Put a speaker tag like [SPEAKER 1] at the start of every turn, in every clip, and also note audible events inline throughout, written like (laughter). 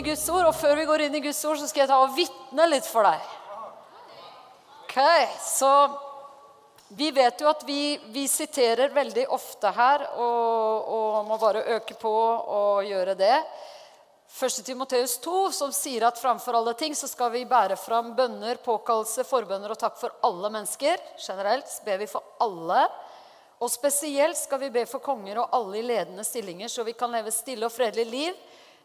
[SPEAKER 1] i Guds ord. Og før vi går inn i Guds ord, så skal jeg ta og vitne litt for deg. Ok, så vi vet jo at vi, vi siterer veldig ofte her, og, og må bare øke på og gjøre det. 1. Timoteus 2, som sier at framfor alle ting så skal vi bære fram bønner, påkallelse, forbønner og takk for alle mennesker. Generelt ber vi for alle. Og spesielt skal vi be for konger og alle i ledende stillinger, så vi kan leve stille og fredelig liv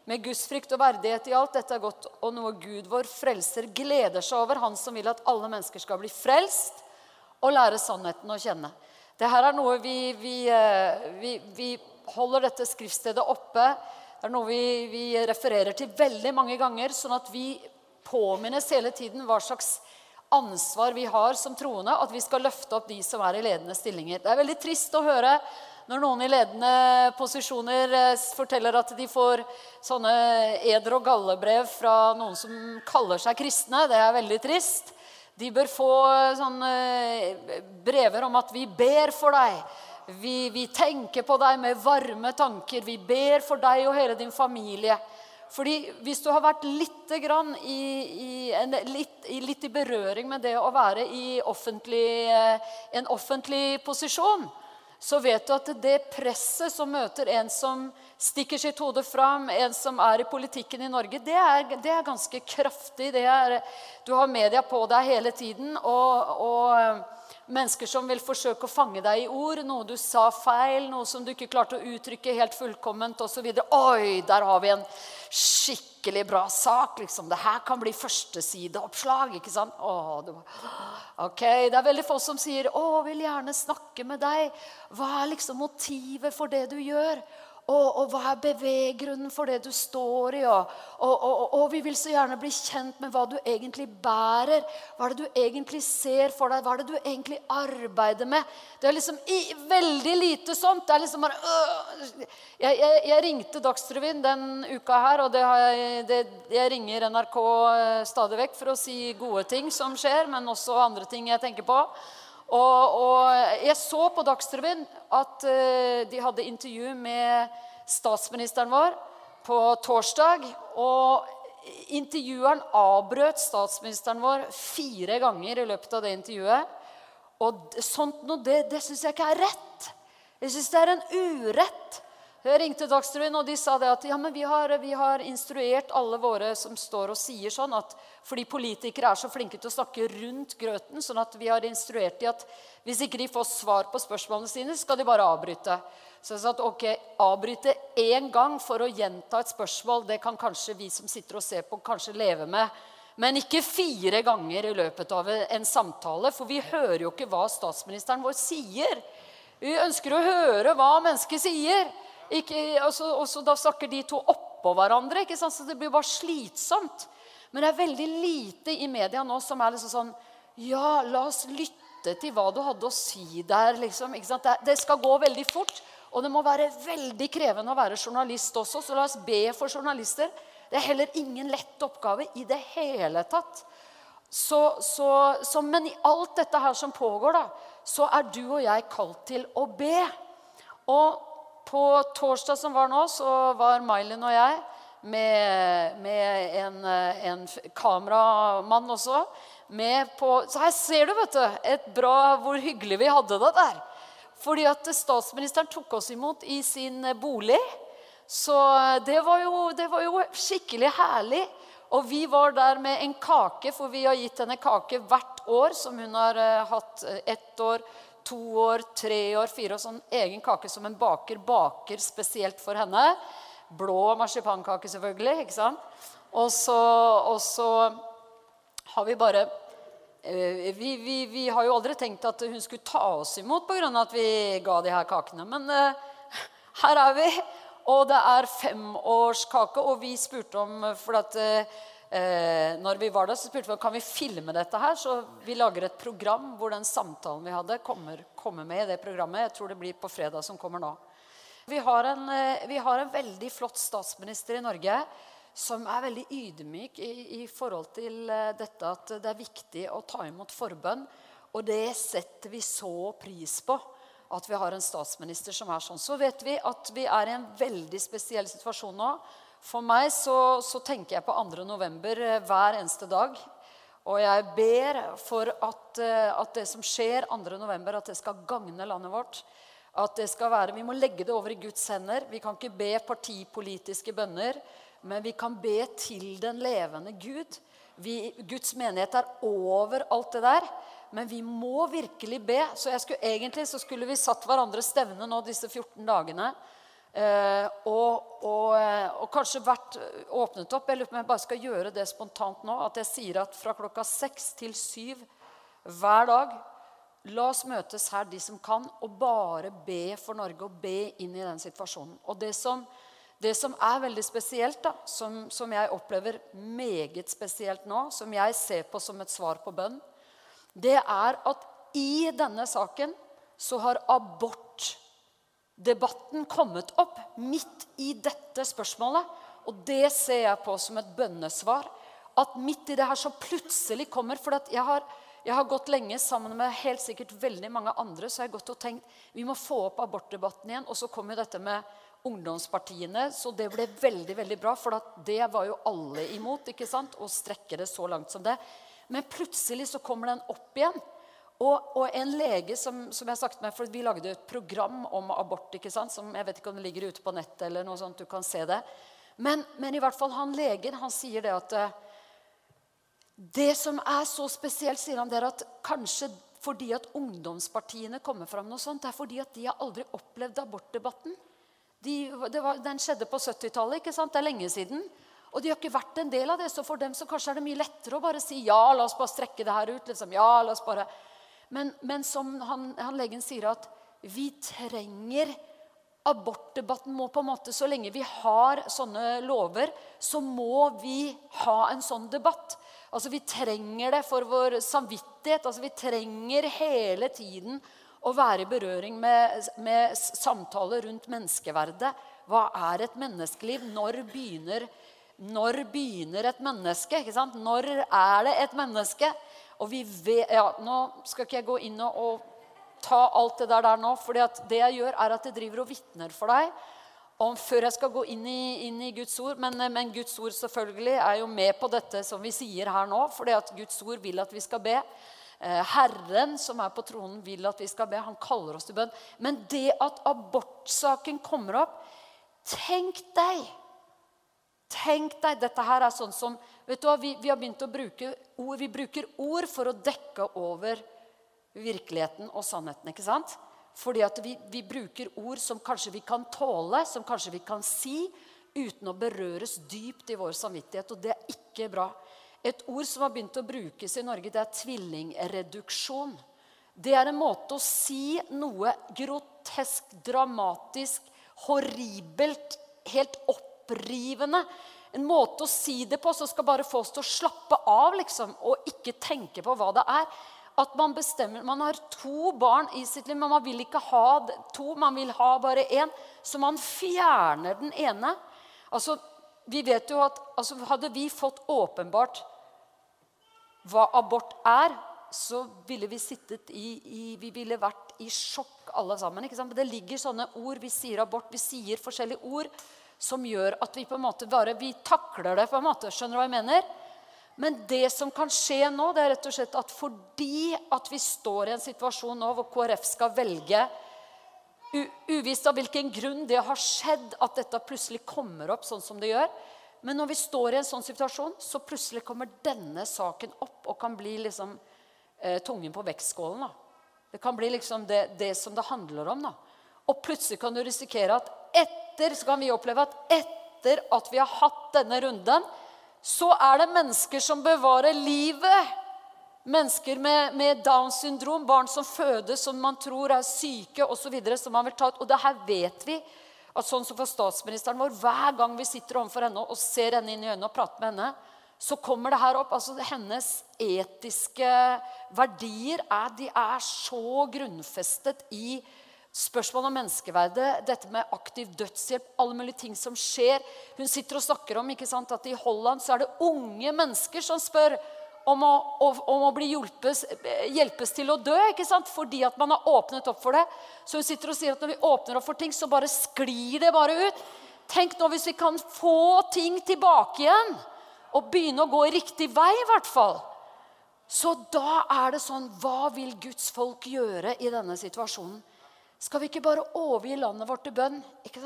[SPEAKER 1] med gudsfrykt og verdighet i alt. Dette er godt, og noe Gud vår frelser gleder seg over, han som vil at alle mennesker skal bli frelst og lære sannheten å kjenne. Dette er noe vi, vi, eh, vi, vi holder dette skriftstedet oppe det er noe vi, refererer til veldig mange ganger, sånn at vi påminnes hele tiden hva slags ansvar vi har som troende, at vi skal løfte opp de som er i ledende stillinger. Det er veldig trist å høre når noen i ledende posisjoner eh, forteller at de får sånne eder- og gallebrev fra noen som kaller seg kristne. Det er veldig trist. De bør få eh, sånne eh, brever om at 'vi ber for deg'. Vi, vi, tenker på deg med varme tanker. Vi ber for deg og hele din familie. Fordi Hvis du har vært litt, i, i, en, litt, litt i berøring med det å være i offentlig, en offentlig posisjon, så vet du at det presset som møter en som stikker sitt hode fram, en som er i politikken i Norge, det er, det er ganske kraftig. Er, du har media på deg hele tiden. og, og Mennesker som vil forsøke å fange deg i ord, noe du sa feil, noe som du ikke klarte å uttrykke helt fullkomment osv. Oi, der har vi en skikkelig bra sak. liksom. Det her kan bli førstesideoppslag. ikke sant? Åh, det, ok, det er veldig få som sier 'Å, vil gjerne snakke med deg'. Hva er liksom motivet for det du gjør? Og, og, hva er beveggrunnen for det du står i? Og, og, og, vi vil så gjerne bli kjent med hva du egentlig bærer. Hva er det du egentlig ser for deg? Hva er det du egentlig arbeider med? Det er liksom i, veldig lite sånt. Det er liksom bare øh. jeg, jeg, jeg, ringte Dagsrevyen den uka her, og det jeg, det, jeg ringer NRK øh, stadig vekk for å si gode ting som skjer, men også andre ting jeg tenker på. Og, og jeg så på Dagsrevyen at uh, de hadde intervju med statsministeren vår på torsdag. Og intervjueren avbrøt statsministeren vår fire ganger i løpet av det intervjuet. Og sånt noe, det, det syns jeg ikke er rett. Jeg syns det er en urett. Jeg ringte Dagsrevyen, og de sa det at ja, men vi har, vi har, instruert alle våre som står og sier sånn, at fordi politikere er så flinke til å snakke rundt grøten, sånn at vi har instruert dem at hvis ikke de får svar på spørsmålene sine, skal de bare avbryte. Så jeg sa at ok, avbryte én gang for å gjenta et spørsmål, det kan kanskje vi som sitter og ser på, kanskje leve med. Men ikke fire ganger i løpet av en samtale, for vi hører jo ikke hva statsministeren vår sier. Vi ønsker å høre hva mennesket sier. Ikke, altså, også da snakker de to oppå hverandre, ikke sant? så det blir bare slitsomt. Men det er veldig lite i media nå som er liksom sånn Ja, la oss lytte til hva du hadde å si der. Liksom, ikke det, det, skal gå veldig fort. Og det må være veldig krevende å være journalist også, så la oss be for journalister. Det er heller ingen lett oppgave i det hele tatt. Så, så, så, men i alt dette her som pågår, da, så er du og jeg kalt til å be. Og på torsdag som var nå, så var Mylin og jeg med, med en, en, kameramann også med på Så her ser du, vet du, et bra, hvor hyggelig vi hadde det der. Fordi at statsministeren tok oss imot i sin bolig. Så det var jo, det var jo skikkelig herlig. Og vi var der med en kake, for vi har gitt henne kake hvert år som hun har uh, hatt ett år to år, tre år, fire år. Sånn egen kake som en baker baker spesielt for henne. Blå marsipankake, selvfølgelig. ikke sant? Og så, og så har vi bare eh, vi, vi, vi, har jo aldri tenkt at hun skulle ta oss imot pga. at vi ga de her kakene. Men uh, her er vi, og det er femårskake. Og vi spurte om For at uh, eh, når vi var der, så spurte vi kan vi filme dette her. Så vi lager et program hvor den samtalen vi hadde, kommer, kommer, med i det programmet. Jeg tror det blir på fredag som kommer nå. Vi har, en, eh, vi har en veldig flott statsminister i Norge som er veldig ydmyk i, i, forhold til eh, dette at det er viktig å ta imot forbønn. Og det setter vi så pris på. at vi har en statsminister som er sånn. Så vet vi at vi er i en veldig spesiell situasjon nå. For meg så, så tenker jeg på 2. november eh, hver eneste dag. Og jeg ber for at, eh, at det som skjer 2. november, at det skal gagne landet vårt. At det skal være, Vi må legge det over i Guds hender. Vi kan ikke be partipolitiske bønner, men vi kan be til den levende Gud. Vi, Guds menighet er over alt det der. Men vi må virkelig be. Så skulle, egentlig så skulle vi satt hverandre stevne nå disse 14 dagene. Eh, og, og, eh, og, kanskje vært åpnet opp. Jeg lurer på om jeg bare skal gjøre det spontant nå. At jeg sier at fra klokka seks til syv hver dag La oss møtes her, de som kan, og bare be for Norge og be inn i den situasjonen. Og det som, det som er veldig spesielt, da, som, som jeg opplever meget spesielt nå, som jeg ser på som et svar på bønn, det er at i denne saken så har abortdebatten kommet opp midt i dette spørsmålet. Og det ser jeg på som et bønnesvar. At midt i det her så plutselig kommer For jeg har, jeg har gått lenge sammen med helt sikkert veldig mange andre så jeg har gått og tenkt vi må få opp abortdebatten igjen. Og så kom jo dette med ungdomspartiene, så det ble veldig veldig bra. For det var jo alle imot ikke sant? å strekke det så langt som det. Men plutselig så kommer den opp igjen. Og, og en lege som, som, jeg snakket med, for Vi lagde et program om abort. ikke sant? Som Jeg vet ikke om det ligger ute på nettet, eller noe sånt, du kan se det. Men, men i hvert fall han legen han sier det at uh, Det som er så spesielt, sier han, det er at kanskje fordi at ungdomspartiene kommer fram, noe sånt, det er fordi at de har aldri opplevd abortdebatten. De, var, den skjedde på 70-tallet. ikke sant? Det er lenge siden. Og de har ikke vært en del av det, så for dem så kanskje er det mye lettere å bare si ja, la oss bare strekke det her ut. liksom, ja, la oss bare... Men, men som han, han, legen sier, at vi trenger Abortdebatten må på en måte, Så lenge vi har sånne lover, så må vi ha en sånn debatt. Altså Vi trenger det for vår samvittighet. altså Vi trenger hele tiden å være i berøring med, med samtaler rundt menneskeverdet. Hva er et menneskeliv? Når begynner når begynner et menneske? Når er det et menneske? Og vi vet, ja, Nå skal ikke jeg gå inn og, ta alt det der, der nå. For det jeg gjør, er at jeg driver og vitner for deg om før jeg skal gå inn i, inn i Guds ord. Men, men, Guds ord selvfølgelig er jo med på dette som vi sier her nå. fordi at Guds ord vil at vi skal be. Eh, Herren som er på tronen, vil at vi skal be. Han kaller oss til bønn. Men det at abortsaken kommer opp Tenk deg Tenk deg, Dette her er sånn som vet du hva, vi, vi, har begynt å bruke ord. Vi bruker ord for å dekke over virkeligheten og sannheten. ikke sant? Fordi at vi, vi bruker ord som kanskje vi kan tåle, som kanskje vi kan si, uten å berøres dypt i vår samvittighet. Og det er ikke bra. Et ord som har begynt å brukes i Norge, det er tvillingreduksjon. Det er en måte å si noe grotesk, dramatisk, horribelt, helt opprivende. En måte å si det på som skal bare få oss til å slappe av liksom, og ikke tenke på hva det er. At man bestemmer, man har to barn i sitt liv, men man vil ikke ha to. Man vil ha bare én. Så man fjerner den ene. Altså, vi vet jo at altså, Hadde vi fått åpenbart hva abort er, så ville vi sittet i, i Vi ville vært i sjokk alle sammen. ikke sant? Det ligger sånne ord. Vi sier abort, vi sier forskjellige ord som gjør at vi på en måte bare vi takler det. på en måte, Skjønner du hva jeg mener? Men det som kan skje nå, det er rett og slett at fordi at vi står i en situasjon nå hvor KrF skal velge Uvisst av hvilken grunn det har skjedd at dette plutselig kommer opp sånn som det gjør. Men når vi står i en sånn situasjon, så plutselig kommer denne saken opp og kan bli liksom eh, tungen på vektskålen. Da. Det kan bli liksom det, det som det handler om. Da. Og plutselig kan du risikere at etter etter så kan vi oppleve at etter at vi har hatt denne runden, så er det mennesker som bevarer livet. Mennesker med, med Downs syndrom, barn som fødes som man tror er syke osv. Og det her vet vi. at sånn som for statsministeren vår, Hver gang vi sitter overfor henne og ser henne inn i øynene og prater med henne, så kommer det her opp. altså Hennes etiske verdier er, de er så grunnfestet i Spørsmål om menneskeverdet, dette med aktiv dødshjelp, alle mulige ting som skjer. Hun sitter og snakker om ikke sant, at i Holland så er det unge mennesker som spør om å, om å bli hjelpes, hjelpes, til å dø ikke sant? fordi at man har åpnet opp for det. Så hun sitter og sier at når vi åpner opp for ting, så bare sklir det bare ut. Tenk nå hvis vi kan få ting tilbake igjen og begynne å gå riktig vei, i hvert fall. Så da er det sånn Hva vil Guds folk gjøre i denne situasjonen? Skal vi ikke bare overgi landet vårt til bønn?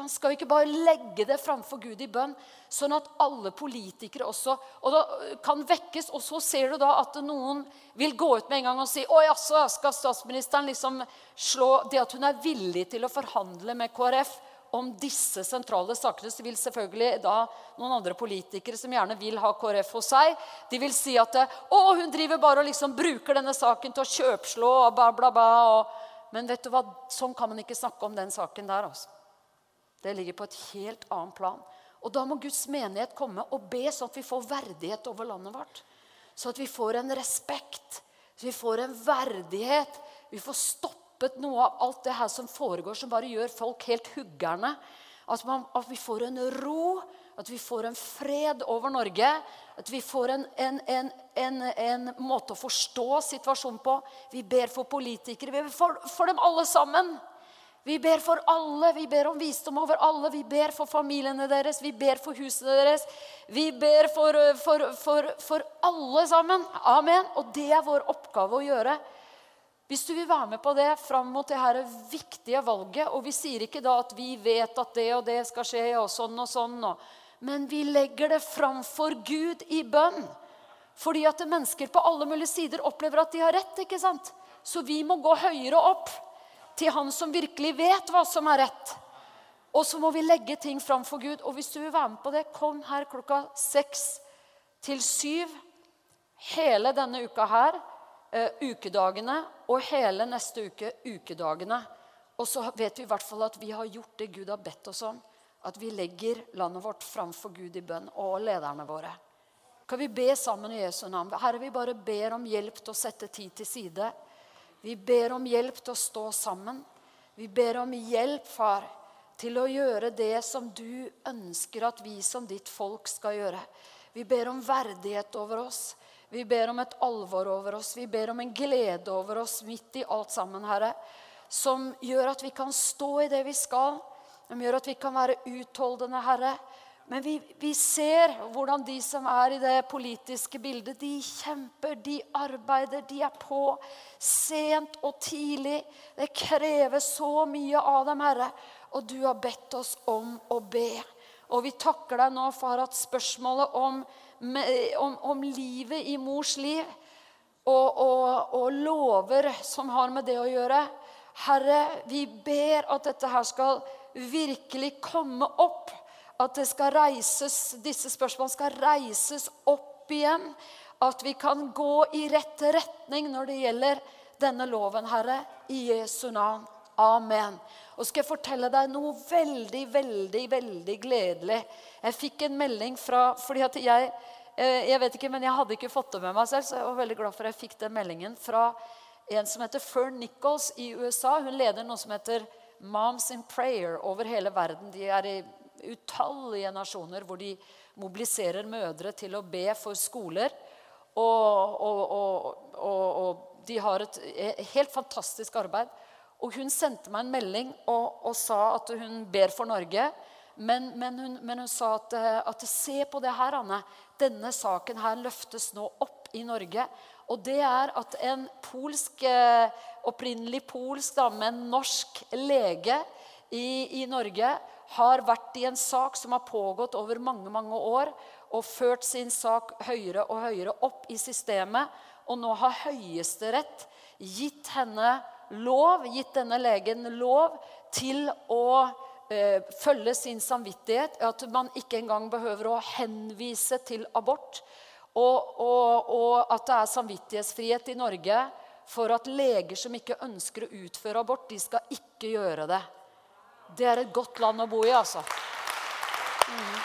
[SPEAKER 1] Skal vi ikke bare legge det framfor Gud i bønn? Sånn at alle politikere også og da kan vekkes. Og så ser du da at noen vil gå ut med en gang og si Å jaså, skal statsministeren liksom slå Det at hun er villig til å forhandle med KrF om disse sentrale sakene, så vil selvfølgelig da noen andre politikere som gjerne vil ha KrF hos seg, de vil si at å, hun driver bare og liksom bruker denne saken til å kjøpslå og bla, bla, bla. og men vet du hva? sånn kan man ikke snakke om den saken der. altså. Det ligger på et helt annet plan. Og da må Guds menighet komme og be sånn at vi får verdighet over landet vårt. Så at vi får en respekt, så vi får en verdighet. Vi får stoppet noe av alt det her som foregår, som bare gjør folk helt huggerne. At, man, at vi får en ro, at vi får en fred over Norge. At vi får en, en, en, en, måte å forstå situasjonen på. Vi ber for politikere. Vi ber for, for, dem alle sammen. Vi ber for alle. Vi ber om visdom over alle. Vi ber for familiene deres. Vi ber for husene deres. Vi ber for, for, for alle sammen. Amen. Og det er vår oppgave å gjøre. Hvis du vil være med på det fram mot det her viktige valget Og vi sier ikke da at vi vet at det og det skal skje, og sånn og sånn. og men vi legger det framfor Gud i bønn. Fordi at mennesker på alle mulige sider opplever at de har rett. ikke sant? Så vi må gå høyere opp til han som virkelig vet hva som er rett. Og så må vi legge ting framfor Gud. Og hvis du vil være med på det, kom her klokka seks til syv hele denne uka her. Uh, ukedagene og hele neste uke ukedagene. Og så vet vi i hvert fall at vi har gjort det Gud har bedt oss om at vi legger landet vårt framfor Gud i bønn, og lederne våre. Kan vi be sammen i Jesu navn? Herre, vi bare ber om hjelp til å sette tid til side. Vi ber om hjelp til å stå sammen. Vi ber om hjelp, far, til å gjøre det som du ønsker at vi som ditt folk skal gjøre. Vi ber om verdighet over oss. Vi ber om et alvor over oss. Vi ber om en glede over oss midt i alt sammen, Herre. Som gjør at vi kan stå i det vi skal de gjør at vi kan være utholdende, Herre. Men vi, vi, ser hvordan de som er i det politiske bildet, de kjemper, de arbeider, de er på. Sent og tidlig. Det krever så mye av dem, Herre. Og du har bedt oss om å be. Og vi takker deg nå, for at spørsmålet om, om, om livet i mors liv og, og, og lover som har med det å gjøre Herre, vi ber at dette her skal virkelig komme opp. At det skal reises, disse spørsmålene skal reises opp igjen. At vi kan gå i rett retning når det gjelder denne loven, Herre. I Jesu navn. Amen. Og skal jeg fortelle deg noe veldig, veldig, veldig gledelig. Jeg fikk en melding fra fordi at jeg, eh, jeg vet ikke, men jeg hadde ikke fått det med meg selv, så jeg var veldig glad for jeg fikk den meldingen fra en som heter Fern Nichols i USA. Hun leder noe som heter Moms in Prayer over hele verden. De er i utallige nasjoner hvor de mobiliserer mødre til å be for skoler. Og, og, og, og de har et helt fantastisk arbeid. Og hun sendte meg en melding og, sa at hun ber for Norge. Men, men, hun, men hun, sa at, at se på det her, Anne. Denne saken her løftes nå opp i Norge. Og det er at en polsk, eh, opprinnelig polsk, da, men norsk lege i, i, Norge har vært i en sak som har pågått over mange mange år, og ført sin sak høyere og høyere opp i systemet. Og nå har Høyesterett gitt henne lov, gitt denne legen lov til å eh, følge sin samvittighet. At man ikke engang behøver å henvise til abort. Og, og, og at det er samvittighetsfrihet i Norge for at leger som ikke ønsker å utføre abort, de skal ikke gjøre det. Det er et godt land å bo i, altså. Mm.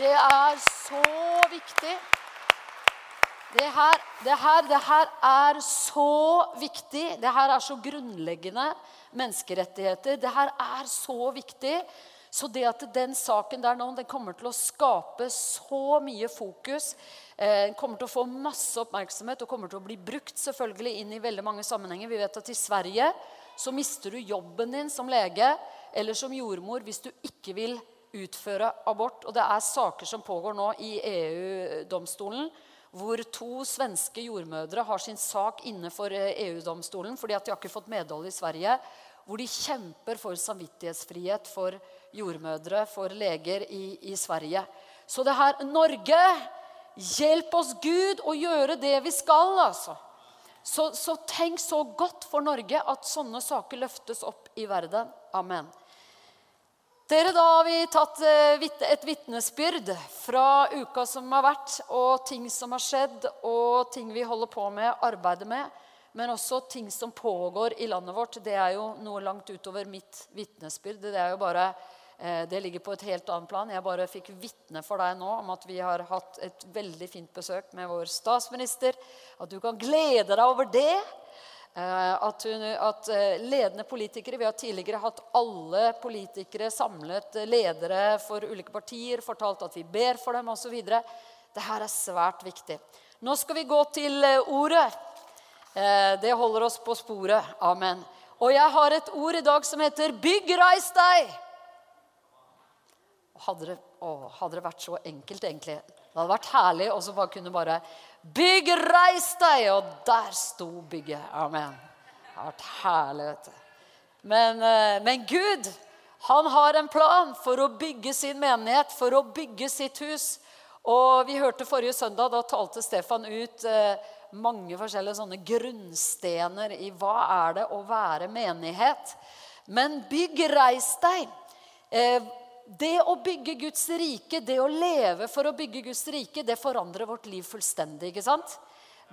[SPEAKER 1] Det er så viktig. Det her, det, her, det her er så viktig. Det her er så grunnleggende menneskerettigheter. Det her er så viktig. Så det at den saken der nå, den kommer til å skape så mye fokus, eh, kommer til å få masse oppmerksomhet og kommer til å bli brukt selvfølgelig inn i veldig mange sammenhenger. Vi vet at i Sverige så mister du jobben din som lege eller som jordmor hvis du ikke vil utføre abort. Og det er saker som pågår nå i EU-domstolen hvor to svenske jordmødre har sin sak inne for EU-domstolen fordi at de har ikke fått medhold i Sverige. Hvor de kjemper for samvittighetsfrihet for jordmødre, for leger i, i Sverige. Så det her Norge, hjelp oss, Gud, å gjøre det vi skal, altså. Så, så tenk så godt for Norge at sånne saker løftes opp i verden. Amen. Dere, Da har vi tatt eh, et vitnesbyrd fra uka som har vært, og ting som har skjedd, og ting vi holder på med, arbeider med. Men også ting som pågår i landet vårt. Det er jo noe langt utover mitt vitnesbyrd. Det er jo bare det ligger på et helt annet plan. Jeg bare fikk vitne for deg nå om at vi har hatt et veldig fint besøk med vår statsminister. At du kan glede deg over det. Eh, at, hun, at eh, ledende politikere Vi har tidligere hatt alle politikere samlet, ledere for ulike partier, fortalt at vi ber for dem osv. Dette er svært viktig. Nå skal vi gå til ordet. Det holder oss på sporet. Amen. Og jeg har et ord i dag som heter 'Bygg, reis deg'. Hadde det, å, hadde det vært så enkelt, egentlig. Det hadde vært herlig og så bare kunne bare Bygg, reis deg! Og der sto bygget. Amen. Det hadde vært herlig, vet du. Men, eh, men Gud, han har en plan for å bygge sin menighet, for å bygge sitt hus. Og vi hørte forrige søndag, da talte Stefan ut eh, mange forskjellige sånne grunnstener i hva er det å være menighet. Men bygg, reis deg. Eh, det å bygge Guds rike, det å leve for å bygge Guds rike, det forandrer vårt liv fullstendig. ikke sant?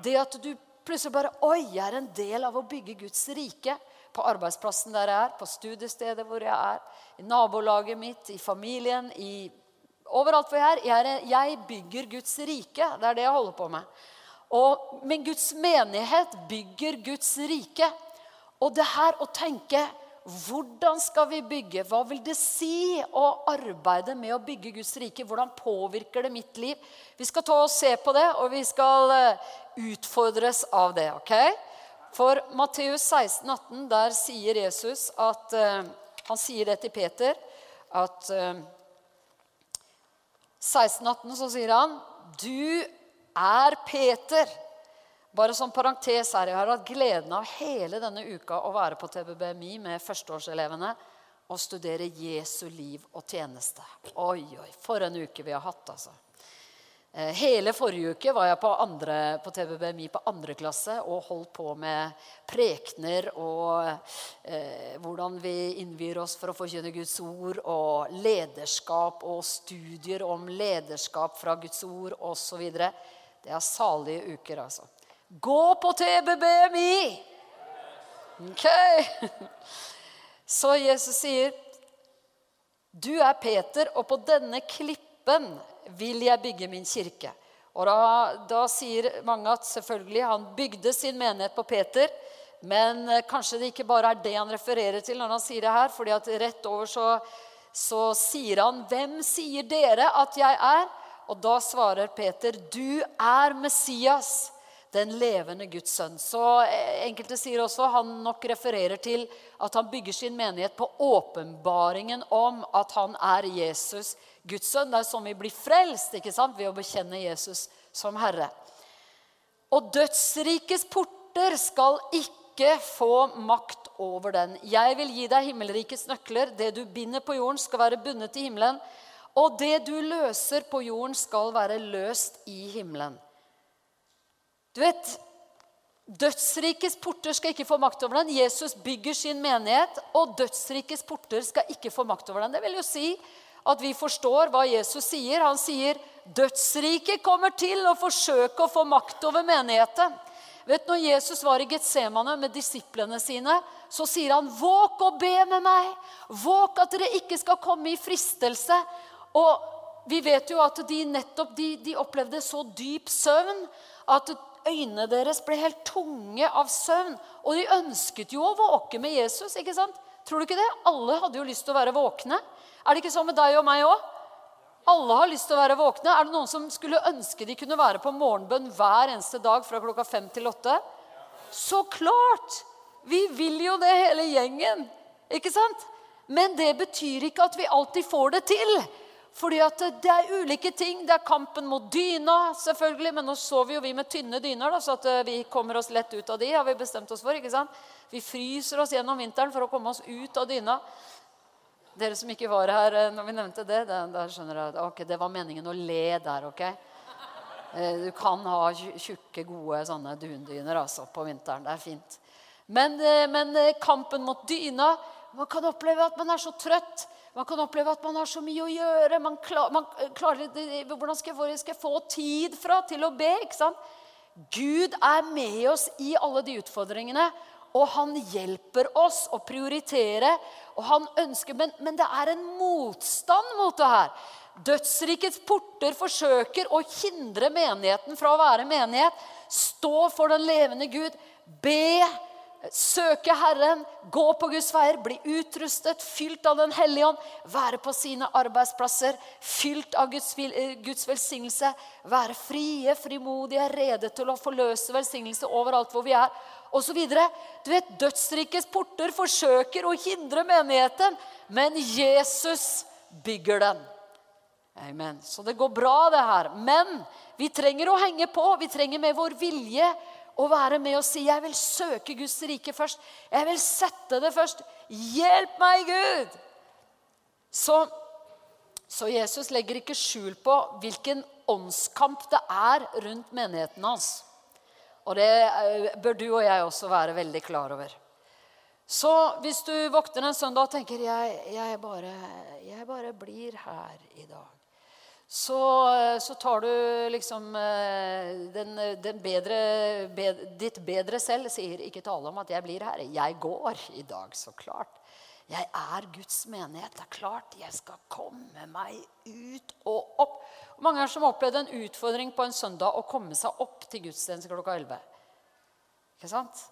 [SPEAKER 1] Det at du plutselig bare Oi, jeg er en del av å bygge Guds rike. På arbeidsplassen der jeg er, på studiestedet hvor jeg er, i nabolaget mitt, i familien, i Overalt hvor jeg er. Jeg, er, jeg bygger Guds rike. Det er det jeg holder på med. Og, men Guds menighet bygger Guds rike. Og det her å tenke hvordan skal vi bygge? Hva vil det si å arbeide med å bygge Guds rike? Hvordan påvirker det mitt liv? Vi skal ta og se på det, og vi skal eh, utfordres av det. ok? For Matteus 16, 18, der sier Jesus at uh, Han sier det til Peter at uh, 16, 18 så sier han Du er Peter. Bare som parentes her, Jeg har hatt gleden av hele denne uka å være på TBBMI med førsteårselevene og studere Jesu liv og tjeneste. Oi, oi, for en uke vi har hatt, altså. Eh, hele forrige uke var jeg på, andre, på TBBMI på andre klasse og holdt på med prekener og eh, hvordan vi innvier oss for å forkynne Guds ord, og lederskap og studier om lederskap fra Guds ord osv. Det er salige uker, altså. Gå på TBBMI! Ok. Så Jesus sier, 'Du er Peter, og på denne klippen vil jeg bygge min kirke.' Og da, da sier mange at selvfølgelig han bygde sin menighet på Peter. Men eh, kanskje det ikke bare er det han refererer til når han sier det her. fordi at rett over så, så sier han, 'Hvem sier dere at jeg er?' Og da svarer Peter, 'Du er Messias.' Den levende Guds sønn. Så eh, Enkelte sier også han nok refererer til at han bygger sin menighet på åpenbaringen om at han er Jesus, Guds sønn. Det er sånn vi blir frelst ikke sant? ved å bekjenne Jesus som Herre. Og dødsrikets porter skal ikke få makt over den. Jeg vil gi deg himmelrikets nøkler. Det du binder på jorden, skal være bundet i himmelen. Og det du løser på jorden, skal være løst i himmelen. Du vet, Dødsrikets porter skal ikke få makt over den. Jesus bygger sin menighet, og dødsrikets porter skal ikke få makt over den. Det vil jo si at vi forstår hva Jesus sier. Han sier dødsriket kommer til å forsøke å få makt over menigheten. Vet, når Jesus var i Getsemane med disiplene sine, så sier han, 'Våk og be med meg. Våk at dere ikke skal komme i fristelse.' Og vi vet jo at de nettopp de, de opplevde så dyp søvn at øynene deres ble helt tunge av søvn. Og de ønsket jo å våke med Jesus. ikke sant? Tror du ikke det? Alle hadde jo lyst til å være våkne. Er det ikke sånn med deg og meg òg? Alle har lyst til å være våkne. Er det noen som skulle ønske de kunne være på morgenbønn hver eneste dag fra klokka fem til åtte? Så klart! Vi vil jo det, hele gjengen. Ikke sant? Men det betyr ikke at vi alltid får det til. Fordi at det er ulike ting. Det er kampen mot dyna, selvfølgelig. Men nå sover jo vi med tynne dyner, da, så at eh, vi kommer oss lett ut av de. har vi bestemt oss for, ikke sant? Vi fryser oss gjennom vinteren for å komme oss ut av dyna. Dere som ikke var her eh, når vi nevnte det, da skjønner jeg ok, det var meningen å le der. ok? Eh, du kan ha tjukke, gode sånne dundyner altså, på vinteren. Det er fint. Men, men kampen mot dyna Man kan oppleve at man er så trøtt man kan oppleve at man har så mye å gjøre. Man klar, man eh, klarer, hvordan skal jeg, skal jeg, få tid fra til å be? ikke sant? Gud er med oss i alle de utfordringene. Og han hjelper oss å prioritere. og han ønsker, Men, men det er en motstand mot det her. Dødsrikets porter forsøker å hindre menigheten fra å være menighet. Stå for den levende Gud. Be søke Herren, gå på Guds veier, bli utrustet, fylt av Den hellige ånd, være på sine arbeidsplasser, fylt av Guds, eh, Guds velsignelse, være frie, frimodige, rede til å forløse velsignelse overalt hvor vi er, osv. Du vet, Dødsrikets porter forsøker å hindre menigheten, men Jesus bygger den. Amen. Så det går bra, det her. Men vi trenger å henge på. Vi trenger med vår vilje å være med og si 'Jeg vil søke Guds rike først'. 'Jeg vil sette det først'. Hjelp meg, Gud! Så, så Jesus legger ikke skjul på hvilken åndskamp det er rundt menigheten hans. Og det eh, bør du og jeg også være veldig klar over. Så hvis du våkner en søndag og tenker jeg, jeg, bare, 'Jeg bare blir her i dag' så, så, tar du liksom eh, den, den bedre, bed, Ditt bedre selv sier ikke tale om at 'jeg blir her'. Jeg går i dag, så klart. Jeg er Guds menighet. Det er klart jeg skal komme meg ut og opp. Mange har som opplevd en utfordring på en søndag å komme seg opp til gudstjeneste klokka 11. Ikke sant?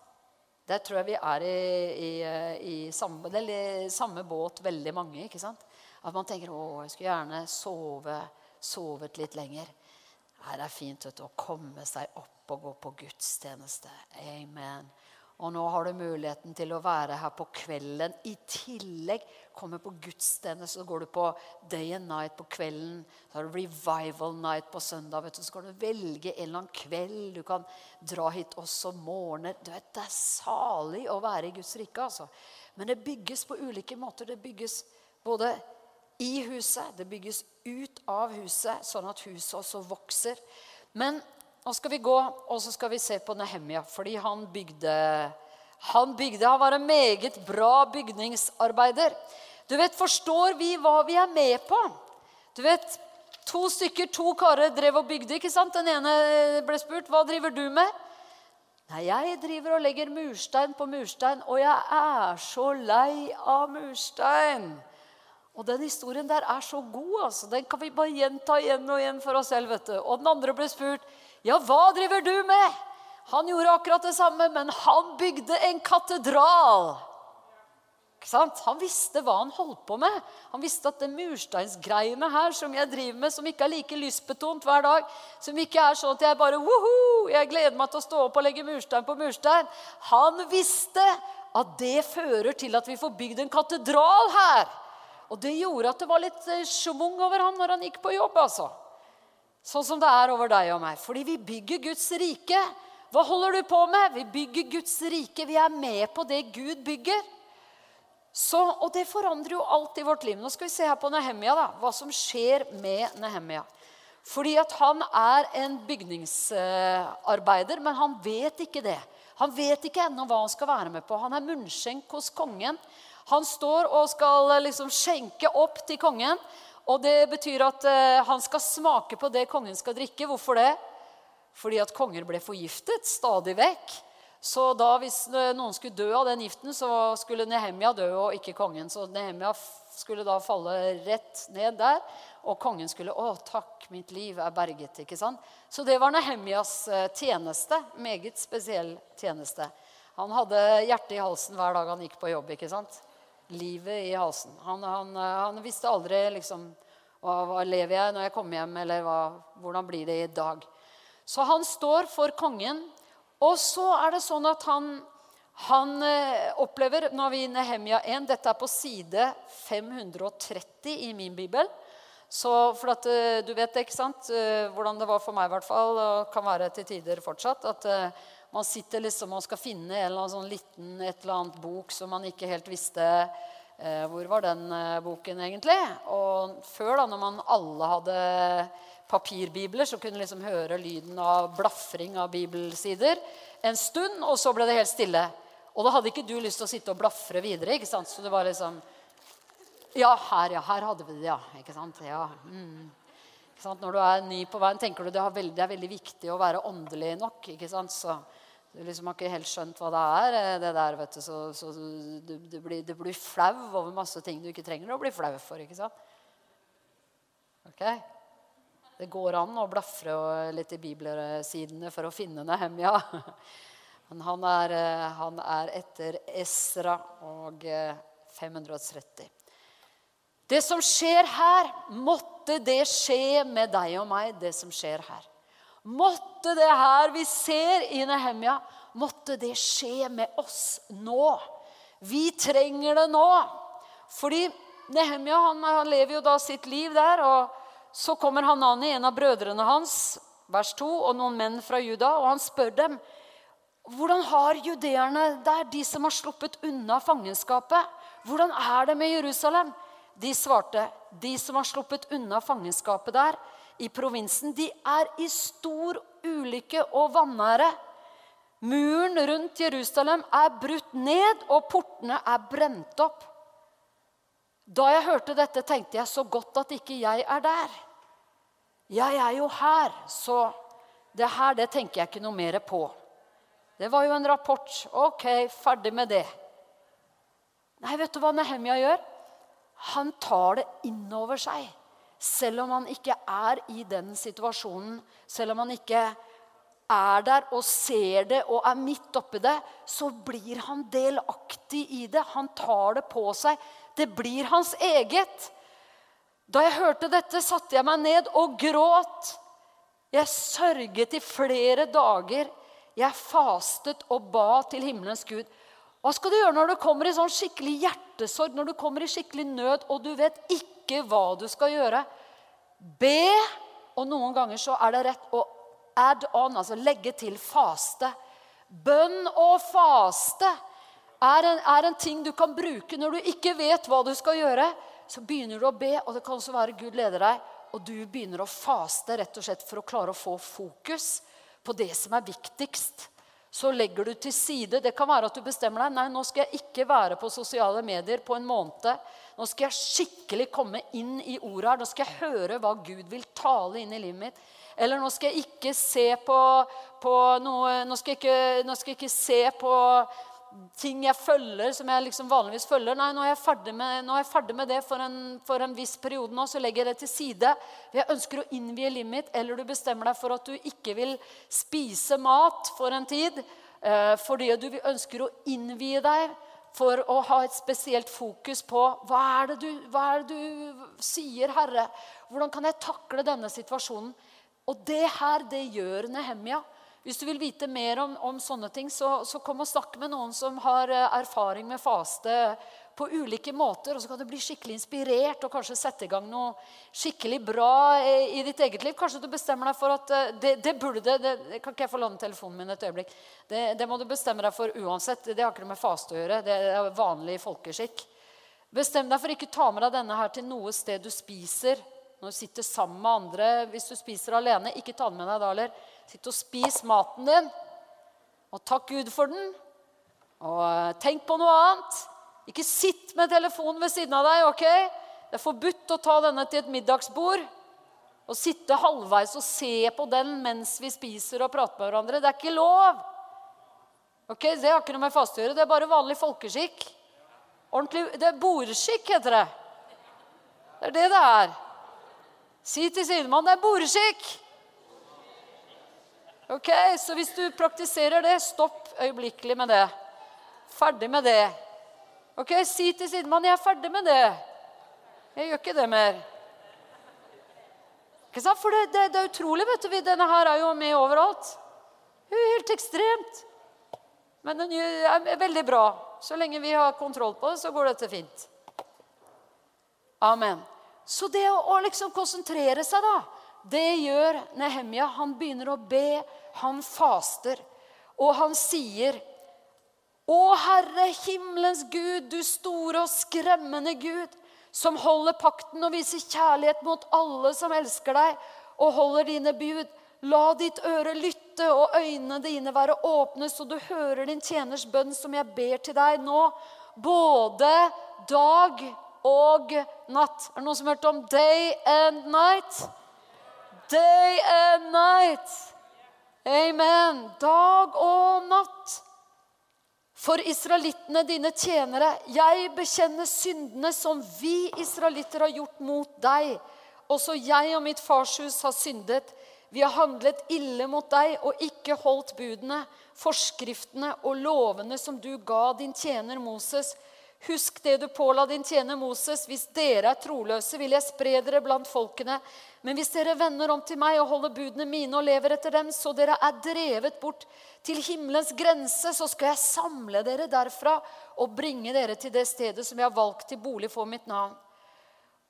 [SPEAKER 1] Der tror jeg vi er i, i, i samme, samme, båt, veldig mange. ikke sant? At man tenker 'Å, jeg skulle gjerne sove' sovet litt lenger. Her er fint vet du, å komme seg opp og gå på gudstjeneste. Amen. Og nå har du muligheten til å være her på kvelden. I tillegg kommer på gudstjeneste. Så går du på day and night på kvelden. Så har du revival night på søndag. vet du. Så kan du velge en eller annen kveld. Du kan dra hit også morgener. Du vet, Det er salig å være i Guds rike. altså. Men det bygges på ulike måter. Det bygges både i huset. Det bygges ut av huset, sånn at huset også vokser. Men nå skal vi gå og så skal vi se på Nehemia, fordi han bygde Han bygde, han var en meget bra bygningsarbeider. Du vet, Forstår vi hva vi er med på? Du vet, To stykker, to karer drev og bygde. ikke sant? Den ene ble spurt hva driver du med. Nei, jeg driver og legger murstein på murstein, og jeg er så lei av murstein. Og den historien der er så god. altså. Den kan vi bare gjenta igjen og igjen for oss selv. vet du. Og den andre ble spurt, 'Ja, hva driver du med?' Han gjorde akkurat det samme, men han bygde en katedral. Ikke sant? Han visste hva han holdt på med. Han visste at det mursteinsgreiene her som jeg driver med, som ikke er like lystbetont hver dag, som ikke er sånn at jeg bare Woho! Jeg gleder meg til å stå opp og legge murstein på murstein. Han visste at det fører til at vi får bygd en katedral her. Og det gjorde at det var litt eh, schwung over han når han gikk på jobb. altså. Sånn som det er over deg og meg. Fordi vi bygger Guds rike. Hva holder du på med? Vi bygger Guds rike. Vi er med på det Gud bygger. Så, og det forandrer jo alt i vårt liv. Nå skal vi se her på Nehemia, da, hva som skjer med Nehemia. Fordi at han er en bygningsarbeider, men han vet ikke det. Han vet ikke ennå hva han skal være med på. Han er munnskjenk hos kongen. Han står og skal eh, liksom skjenke opp til kongen. Og det betyr at uh, han skal smake på det kongen skal drikke. Hvorfor det? Fordi at konger ble forgiftet stadig vekk. Så da hvis noen skulle dø av den giften, så skulle Nehemia dø, og ikke kongen. Så Nehemia skulle da falle rett ned der, og kongen skulle Å, takk, mitt liv er berget. ikke sant? Så det var Nehemias eh, tjeneste. Meget spesiell tjeneste. Han hadde hjertet i halsen hver dag han gikk på jobb. ikke sant? Livet i halsen. Han, han, han visste aldri liksom hva, hva, lever jeg når jeg kommer hjem, eller hva, hvordan blir det i dag? Så han står for kongen. Og så er det sånn at han, han eh, opplever Nå er vi i Nehemia 1. Dette er på side 530 i min bibel. Så for at eh, Du vet det, ikke sant, eh, hvordan det var for meg, i hvert fall, og kan være til tider fortsatt. at man sitter liksom og skal finne en eller annen sånn liten et eller annet bok som man ikke helt visste eh, hvor var den eh, boken egentlig. Og før, da når man alle hadde papirbibler, så kunne liksom høre lyden av blafring av bibelsider en stund, og så ble det helt stille. Og da hadde ikke du lyst til å sitte og blafre videre. ikke sant? Så det var liksom Ja, her, ja. Her hadde vi det, ja. Ikke sant? Ja. Mm. Når du er ny på veien, tenker du det er, veldig, det er veldig viktig å være åndelig nok. ikke sant? Så du liksom har ikke helt skjønt hva det er, eh, det der, vet du. Så, så du, du, blir, du, blir, flau over masse ting du ikke trenger å bli flau for. ikke sant? Ok? Det går an å blafre litt i bibelsidene for å finne Nehemja. Men han er, eh, han er etter Esra og 530. Eh, det som skjer her, måtte det skje med deg og meg, det som skjer her. Måtte det her vi ser i Nehemja, måtte det skje med oss nå. Vi trenger det nå. Fordi Nehemja han, han lever jo da sitt liv der. og så kommer Hanani, en av brødrene hans, vers 2, og noen menn fra Juda, og han spør dem hvordan har judeerne der, de som har sluppet unna fangenskapet, hvordan er det med Jerusalem? De svarte, de som har sluppet unna fangenskapet der, i provinsen, de er i stor ulykke og vanære. Muren rundt Jerusalem er brutt ned, og portene er brent opp. Da jeg hørte dette, tenkte jeg så godt at ikke jeg er der. Jeg er jo her, så det her det tenker jeg ikke noe mer på. Det var jo en rapport. Ok, ferdig med det. Nei, vet du hva Nehemia gjør? Han tar det innover seg. Selv om han ikke er i den situasjonen, selv om han ikke er der og ser det og er midt oppi det, så blir han delaktig i det. Han tar det på seg. Det blir hans eget. Da jeg hørte dette, satte jeg meg ned og gråt. Jeg sørget i flere dager. Jeg fastet og ba til himmelens Gud. Hva skal du gjøre når du kommer i sånn skikkelig hjertesorg, når du kommer i skikkelig nød, og du vet ikke hva du skal gjøre? Be, og noen ganger så er det rett å add on, altså legge til faste. Bønn og faste er en, er en ting du kan bruke når du ikke vet hva du skal gjøre så begynner du å be, og det kan også være Gud leder deg, og du begynner å faste rett og slett for å klare å få fokus på det som er viktigst. Så legger du til side Det kan være at du bestemmer deg nei, nå skal jeg ikke være på sosiale medier på en måned. Nå skal jeg skikkelig komme inn i ordet her. Nå skal jeg høre hva Gud vil tale inn i livet mitt. Eller nå skal jeg ikke se på, på noe Nå skal jeg ikke, nå skal jeg ikke se på ting jeg følger, som jeg liksom vanligvis følger. Nei, nå er jeg ferdig med, jeg ferdig med det for en, for en, viss periode nå, så legger jeg det til side. Jeg ønsker å innvie livet mitt, eller du bestemmer deg for at du ikke vil spise mat for en tid. Eh, fordi du ønsker å innvie deg for å ha et spesielt fokus på hva er, det du, hva er det du sier, Herre? Hvordan kan jeg takle denne situasjonen? Og det her, det gjør Nehemia. Hvis du vil vite mer om, om sånne ting, så, så, kom og snakk med noen som har eh, erfaring med faste på ulike måter. Og så kan du bli skikkelig inspirert og kanskje sette i gang noe skikkelig bra i, i ditt eget liv. Kanskje du bestemmer deg for at eh, det, det burde det, det, Kan ikke jeg få låne telefonen min et øyeblikk? Det, det, må du bestemme deg for uansett. Det har ikke noe med faste å gjøre. Det er vanlig folkeskikk. Bestem deg for ikke ta med deg denne her til noe sted du spiser. Når du sitter sammen med andre. Hvis du spiser alene, ikke ta den med deg da heller. Sitt og spis maten din, og takk Gud for den. Og eh, tenk på noe annet. Ikke sitt med telefonen ved siden av deg. ok? Det er forbudt å ta denne til et middagsbord og sitte halvveis og se på den mens vi spiser og prater med hverandre. Det er ikke lov. Ok, Det har ikke noe med faste å gjøre. Det er bare vanlig folkeskikk. Ordentlig, det er bordskikk, heter det. Det er det det er. Si til sidemannen det er boreskikk. Ok, Så hvis du praktiserer det, stopp øyeblikkelig med det. Ferdig med det. Ok, Si til sidemannen 'Jeg er ferdig med det'. Jeg gjør ikke det mer. Ikke sant? For det, det, det er utrolig. vet du, Denne her er jo med overalt. Det er helt ekstremt. Men den er veldig bra. Så lenge vi har kontroll på det, så går dette fint. Amen. Så det å, å liksom konsentrere seg, da, det gjør Nehemja. Han begynner å be, han faster, og han sier Å Herre, himmelens Gud, du store og skremmende Gud, som holder pakten og viser kjærlighet mot alle som elsker deg og holder dine bud. La ditt øre lytte og øynene dine være åpne, så du hører din tjeners bønn som jeg ber til deg nå, både dag og natt. Er det noen som har hørt om day and night? Day and night. Amen. Dag og natt. For israelittene, dine tjenere, jeg bekjenner syndene som vi israelitter har gjort mot deg. Også jeg og mitt farshus har syndet. Vi har handlet ille mot deg og ikke holdt budene, forskriftene og lovene som du ga din tjener Moses. Husk det du påla din tjener Moses. Hvis dere er troløse, vil jeg spre dere blant folkene. Men hvis dere vender om til meg og holder budene mine og lever etter dem, så dere er drevet bort til himmelens grense, så skal jeg samle dere derfra og bringe dere til det stedet som jeg har valgt til bolig for mitt navn.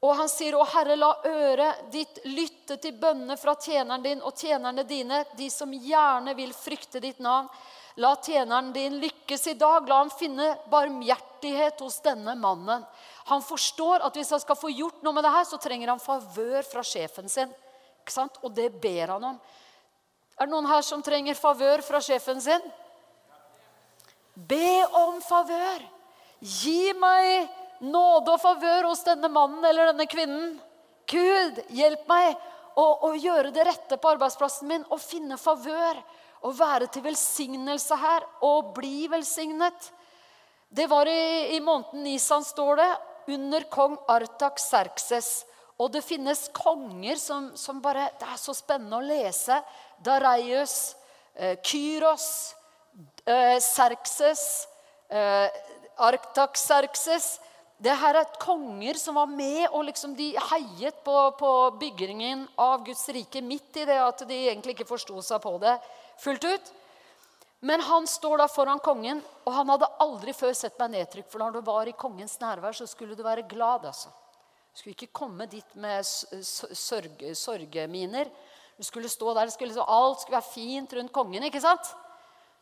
[SPEAKER 1] Og han sier, 'Å Herre, la øret ditt lytte til bønnene fra tjeneren din og tjenerne dine, de som gjerne vil frykte ditt navn.' La tjeneren din lykkes i dag. La ham finne barmhjertighet hos denne mannen. Han forstår at hvis han skal få gjort noe med det her, så trenger han favør fra sjefen sin. Ikke sant? Og det ber han om. Er det noen her som trenger favør fra sjefen sin? Be om favør. Gi meg nåde og favør hos denne mannen eller denne kvinnen. Gud, hjelp meg å, å gjøre det rette på arbeidsplassen min og finne favør å være til velsignelse her og bli velsignet. Det var i, i måneden Nisan, står det, under kong Artak Serkses. Og det finnes konger som, som, bare Det er så spennende å lese. Dareius, eh, Kyros, eh, Serkses, eh, Artaxerxes. Det her er konger som var med, og liksom de heiet på, på byggingen av Guds rike midt i det at de egentlig ikke forsto seg på det fullt ut. Men han står da foran kongen, og han hadde aldri før sett meg nedtrykt. For når du var i kongens nærvær, så skulle du være glad. altså. Du skulle ikke komme dit med sorgeminer. Du skulle stå der, skulle, Alt skulle være fint rundt kongen. ikke sant?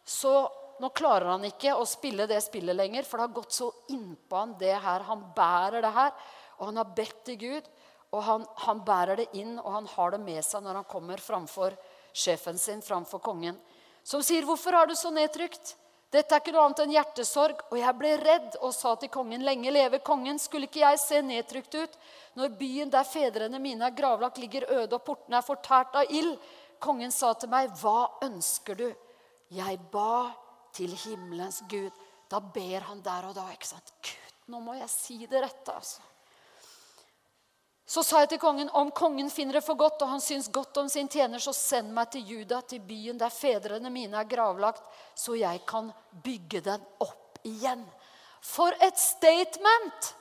[SPEAKER 1] Så nå klarer han ikke å spille det spillet lenger, for det har gått så innpå han det her. Han bærer det her, og han har bedt til Gud. Og han, han bærer det inn, og han har det med seg når han kommer framfor sjefen sin framfor kongen, som sier, 'Hvorfor har du så nedtrykt?' 'Dette er ikke noe annet enn hjertesorg.' Og jeg ble redd og sa til kongen, 'Lenge leve kongen.' Skulle ikke jeg se nedtrykt ut når byen der fedrene mine er gravlagt, ligger øde og portene er fortært av ild? Kongen sa til meg, 'Hva ønsker du?' Jeg ba til himmelens Gud. Da ber han der og da. ikke sant? Gud, nå må jeg si det rette, altså. Så sa jeg til kongen, om kongen finner det for godt, og han syns godt om sin tjener, så send meg til Juda, til byen der fedrene mine er gravlagt, så jeg kan bygge den opp igjen. For et statement!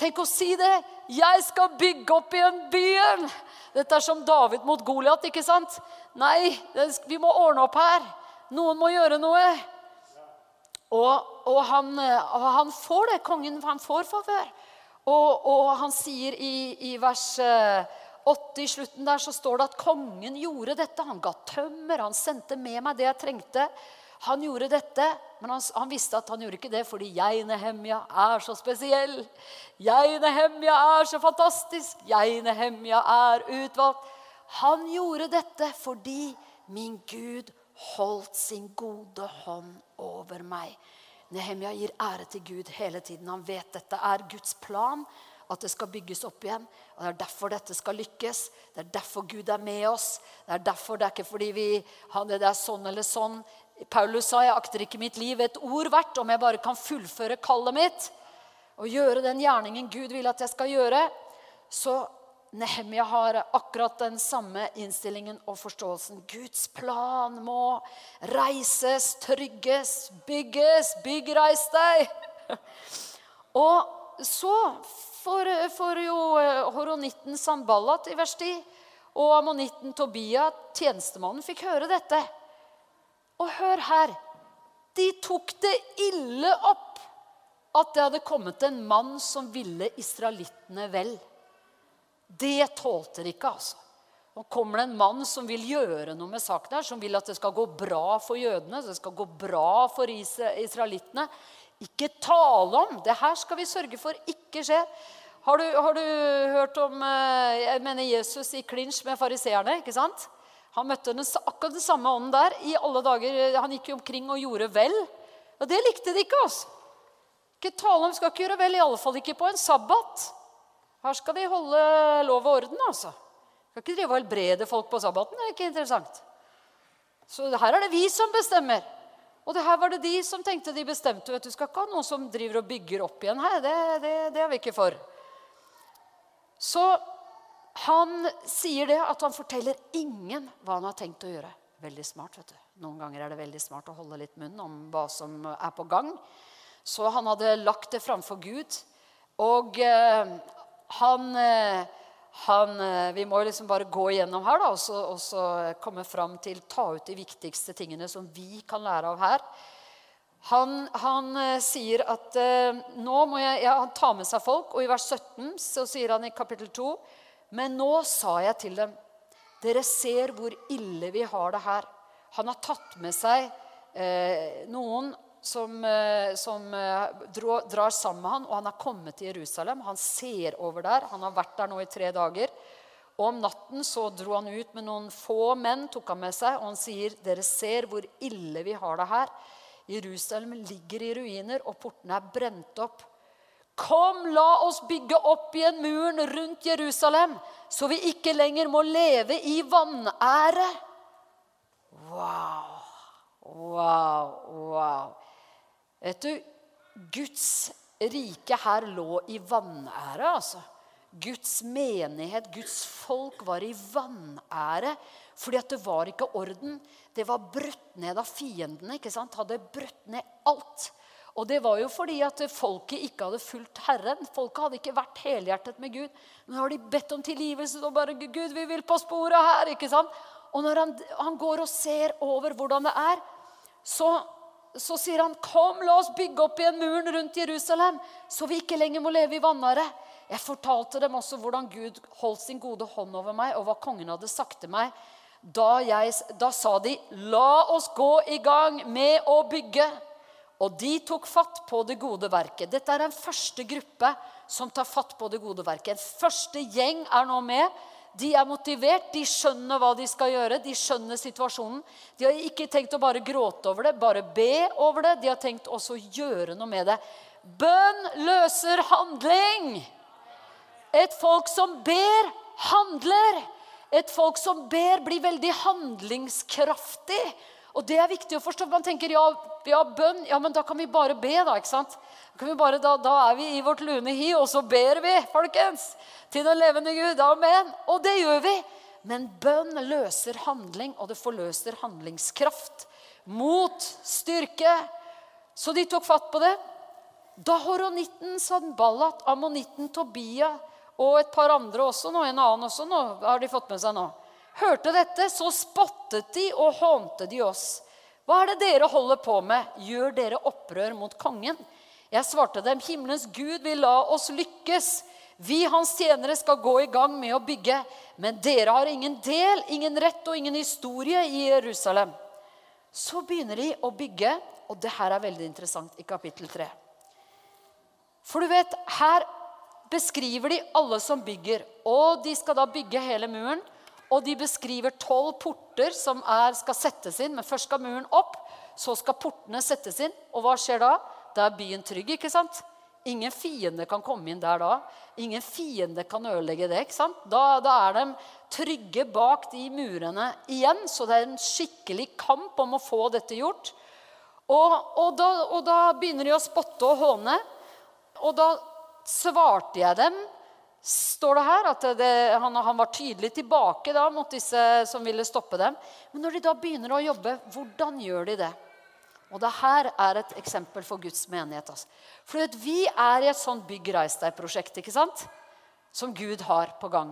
[SPEAKER 1] Tenk å si det. Jeg skal bygge opp igjen byen. Dette er som David mot Goliat, ikke sant? Nei, vi må ordne opp her. Noen må gjøre noe. Og, og, han, og han, får det. Kongen han får favør. Og, og han sier i, i vers 8 eh, i slutten der, så står det at kongen gjorde dette. Han ga tømmer, han sendte med meg det jeg trengte. Han gjorde dette, men han, han, visste at han gjorde ikke det fordi jeg, Nehemja, er så spesiell. Jeg, Nehemja, er så fantastisk. Jeg, Nehemja, er utvalgt. Han gjorde dette fordi min Gud holdt sin gode hånd over meg. Nehemia gir ære til Gud hele tiden. Han vet dette er Guds plan, at det skal bygges opp igjen. og Det er derfor dette skal lykkes. Det er derfor Gud er med oss. Det er derfor det er ikke fordi vi, det er sånn eller sånn. Paulus sa jeg akter ikke mitt liv et ord verdt om jeg bare kan fullføre kallet mitt og gjøre den gjerningen Gud vil at jeg skal gjøre. Så Nehemia har akkurat den samme innstillingen og forståelsen. Guds plan må reises, trygges, bygges. Bygg, reis deg! Og så får, får jo eh, horonitten Sanballat i vers 10 og ammonitten Tobia, tjenestemannen, fikk høre dette. Og hør her. De tok det ille opp at det hadde kommet en mann som ville israelittene vel. Det tålte de ikke, altså. Nå kommer det en mann som vil gjøre noe med saken her, som vil at det skal gå bra for jødene, det skal gå bra for israelittene. Ikke tale om! Det her skal vi sørge for ikke skjer. Har du, har du hørt om eh, jeg mener Jesus i klinsj med fariseerne? ikke sant? Han møtte den, akkurat den samme ånden der. i alle dager. Han gikk omkring og gjorde vel. Og det likte de ikke. altså. Ikke tale om, skal ikke gjøre vel, i alle fall ikke på en sabbat. Her skal de holde lov og orden. altså. Skal ikke drive og helbrede folk på sabbaten. Det er ikke interessant. Så her er det vi som bestemmer. Og det her var det de som tenkte de bestemte. Vet du skal ikke ha noen som driver og bygger opp igjen her. Det, det, det er vi ikke for. Så han sier det at han forteller ingen hva han har tenkt å gjøre. Veldig smart. vet du. Noen ganger er det veldig smart å holde litt munn om hva som er på gang. Så han hadde lagt det framfor Gud. Og eh, han eh, han, eh, vi må liksom bare gå igjennom her da, og så, og så komme fram til ta ut de viktigste tingene som vi kan lære av her. Han, han uh, sier at nå må jeg, ja, Han tar med seg folk, og i vers 17 så sier han i kapittel 2 Men nå sa jeg til dem, dere ser hvor ille vi har det her. Han har tatt med seg eh, noen som, eh, som eh, drar sammen med han, og han har kommet til Jerusalem. Han ser over der. Han har vært der nå i tre dager. Og Om natten så dro han ut med noen få menn, tok han med seg, og han sier, 'Dere ser hvor ille vi har det her.' Jerusalem ligger i ruiner, og portene er brent opp. Kom, la oss bygge opp igjen muren rundt Jerusalem, så vi ikke lenger må leve i vanære. Wow, wow, wow. Vet du, Guds rike her lå i vanære, altså. Guds menighet, Guds folk, var i vanære. Fordi at det var ikke orden. Det var brutt ned av fiendene. ikke sant? Hadde brutt ned alt. Og det var jo fordi at folket ikke hadde fulgt Herren. Folket hadde ikke vært helhjertet med Gud. Men har de bedt om tilgivelse og bare 'Gud, vi vil på sporet her.' ikke sant? Og når han, han går og ser over hvordan det er, så så sier han, 'Kom, la oss bygge opp igjen muren rundt Jerusalem, så vi ikke lenger må leve i vanære.' Jeg fortalte dem også hvordan Gud holdt sin gode hånd over meg, og hva kongen hadde sagt til meg. Da, jeg, da sa de, 'La oss gå i gang med å bygge.' Og de tok fatt på det gode verket. Dette er den første gruppe som tar fatt på det gode verket. En første gjeng er nå med de er motivert, de skjønner hva de skal gjøre, de skjønner situasjonen. De har ikke tenkt å bare gråte over det, bare be over det. De har tenkt også å gjøre noe med det. Bønn løser handling. Et folk som ber, handler. Et folk som ber, blir veldig handlingskraftig. Og det er viktig å forstå. Man tenker ja, ja, bønn, ja, men da kan vi bare be, da. ikke sant? Bare, da, da, er vi i vårt lune hi, og så ber vi, folkens til den levende Gud. Amen. Og det gjør vi. Men bønn løser handling, og det forløser handlingskraft. Mot, styrke. Så de tok fatt på det. Da horonitten Sanballat, ammonitten Tobia og et par andre også, nå, en annen også, nå har de fått med seg nå, hørte dette, så spottet de og hånte de oss. Hva er det dere holder på med? Gjør dere opprør mot kongen? Jeg svarte dem, himmelens Gud vil la oss lykkes. Vi, hans tjenere, skal gå i gang med å bygge, men dere har ingen del, ingen rett og ingen historie i Jerusalem. Så begynner de å bygge, og det her er veldig interessant i kapittel 3. For du vet, her beskriver de alle som bygger, og de skal da bygge hele muren. Og de beskriver tolv porter som er, skal settes inn, men først skal muren opp. Så skal portene settes inn, og hva skjer da? Da er byen trygg. ikke sant? Ingen fiende kan komme inn der da. Ingen fiende kan ødelegge det. ikke sant? Da, da, er de trygge bak de murene igjen. Så det er en skikkelig kamp om å få dette gjort. Og, og, da, og da, begynner de å spotte og håne. Og da svarte jeg dem, står det her, at det, han, han, var tydelig tilbake da mot disse som ville stoppe dem. Men når de da begynner å jobbe, hvordan gjør de det? Og det her er et eksempel for Guds menighet. Altså. For vi er i et sånt bygg reis deg-prosjekt ikke sant? som Gud har på gang.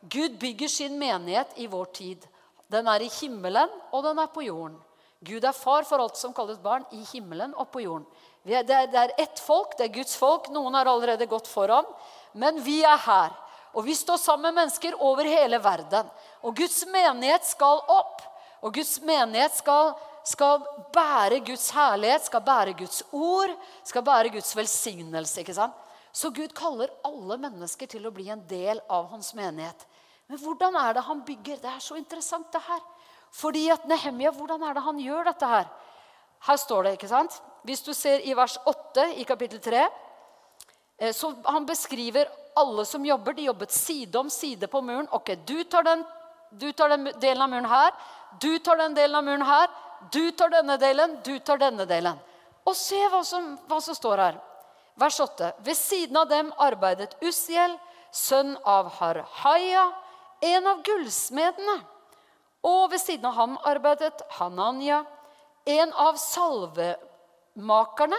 [SPEAKER 1] Gud bygger sin menighet i vår tid. Den er i himmelen, og den er på jorden. Gud er far for alt som kalles barn, i himmelen og på jorden. Det, er, det er ett folk, det er Guds folk. Noen har allerede gått foran. Men vi er her. Og vi står sammen med mennesker over hele verden. Og Guds menighet skal opp. Og Guds menighet skal, skal bære Guds herlighet, skal bære Guds ord, skal bære Guds velsignelse. ikke sant? Så Gud kaller alle mennesker til å bli en del av hans menighet. Men hvordan er det han bygger? Det er så interessant, det her. Fordi at Nehemia, hvordan er det han gjør dette her? Her står det, ikke sant? Hvis du ser i vers 8 i kapittel 3 eh, så Han beskriver alle som jobber. De jobbet side om side på muren. Ok, du tar den, du tar den delen av muren her. Du tar den delen av muren her. Du tar denne delen. Du tar denne delen. Og se hva som, hva som står her. Vers 8. Ved siden av dem arbeidet Ussiel, sønn av Harhaia, en av gullsmedene. Og ved siden av ham arbeidet Hananya, en av salvemakerne.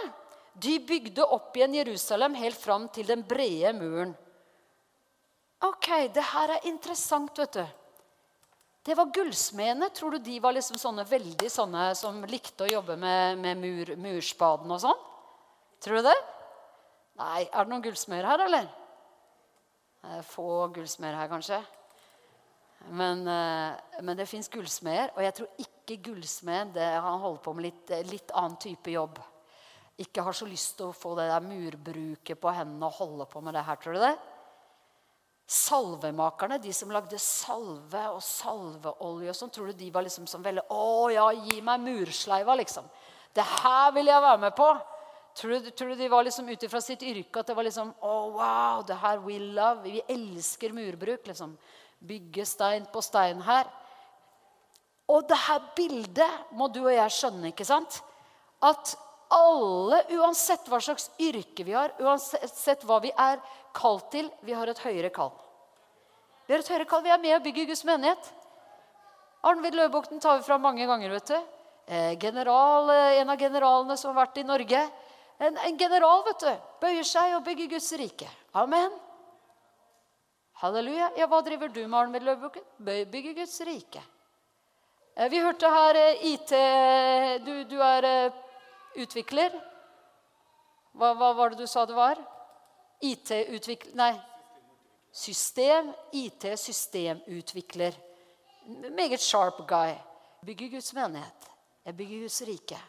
[SPEAKER 1] De bygde opp igjen Jerusalem helt fram til den brede muren. Ok, det her er interessant, vet du. Det var gullsmedene. Tror du de var liksom sånne veldig sånne som likte å jobbe med, med mur, murspaden og sånn? Tror du det? Nei, er det noen gullsmeder her, eller? Er få gullsmeder her, kanskje. Men, eh, men det fins gullsmeder, og jeg tror ikke gullsmed han holder på med litt, litt, annen type jobb. Ikke har så lyst til å få det der murbruket på hendene og holde på med det her. tror du det? Salvemakerne, de som lagde salve og salveolje og sånn, tror du de var liksom sånn veldig Å ja, gi meg mursleiva, liksom. Det her vil jeg være med på. Tror du, tror du de var liksom ut ifra sitt yrke at det var liksom Å, oh, wow, det her we love. Vi elsker murbruk. liksom bygge stein på stein her. Og det her bildet må du og jeg skjønne, ikke sant? At alle, uansett hva slags yrke vi har, uansett hva vi er kalt til, vi har et høyere kall. Vi har et høyere kall. Vi er med og bygger Guds menighet. Arnvid Løvbukten tar vi fra mange ganger. vet du. Eh, general, eh, en av generalene som har vært i Norge. En, en general vet du, bøyer seg og bygger Guds rike. Amen. Halleluja. Ja, hva driver du med, Arnvild Løvbukken? Bygge Guds rike. Eh, vi hørte her eh, IT Du, du er eh, utvikler. Hva, hva, var det du sa det var? IT-utvikler Nei. System. IT-systemutvikler. Meget sharp guy. Bygger Guds menighet. Jeg bygger Guds rike.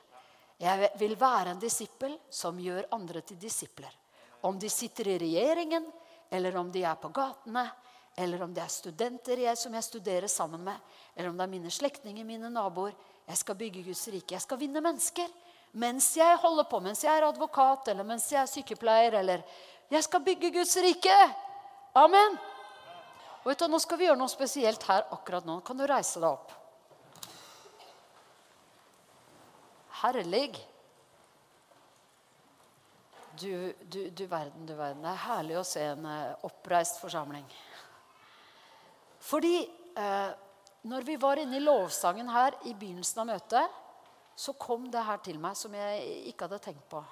[SPEAKER 1] Jeg vil være en disippel som gjør andre til disipler. Om de sitter i regjeringen, eller om de er på gatene, eller om det er studenter jeg, som jeg studerer sammen med, eller om det er mine slektninger, mine naboer. Jeg skal bygge Guds rike. Jeg skal vinne mennesker mens jeg holder på, mens jeg er advokat, eller mens jeg er sykepleier, eller Jeg skal bygge Guds rike! Amen! Og vet du, Nå skal vi gjøre noe spesielt her akkurat nå. Kan du reise deg opp? Herlig. Du, du, du, verden, du verden. Det er herlig å se en uh, oppreist forsamling. Fordi eh, når vi var inne i lovsangen her i begynnelsen av møtet, så kom det her til meg som jeg ikke hadde tenkt på.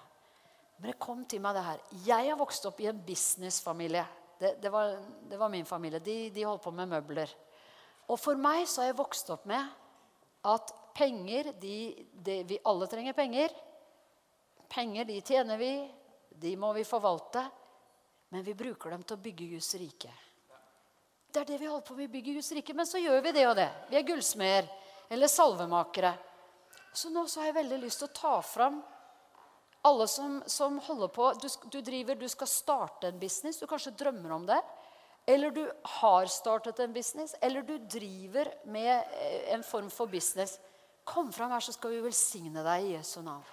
[SPEAKER 1] Men det kom til meg det her. Jeg har vokst opp i en businessfamilie. Det, det, var, det var, min familie. De, de, holdt på med møbler. Og for meg så har jeg vokst opp med at penger de, de, Vi alle trenger penger. Penger de tjener vi, de må vi forvalte, men vi bruker dem til å bygge Guds rike. Det er det vi holder på med. Vi bygger Guds rike, men så gjør vi det og det. Vi er gullsmeder eller salvemakere. Så nå så har jeg veldig lyst til å ta fram alle som, som holder på du, du, driver, du skal starte en business. Du kanskje drømmer om det. Eller du har startet en business. Eller du driver med eh, en form for business. Kom fram her, så skal vi velsigne deg i Jesu navn.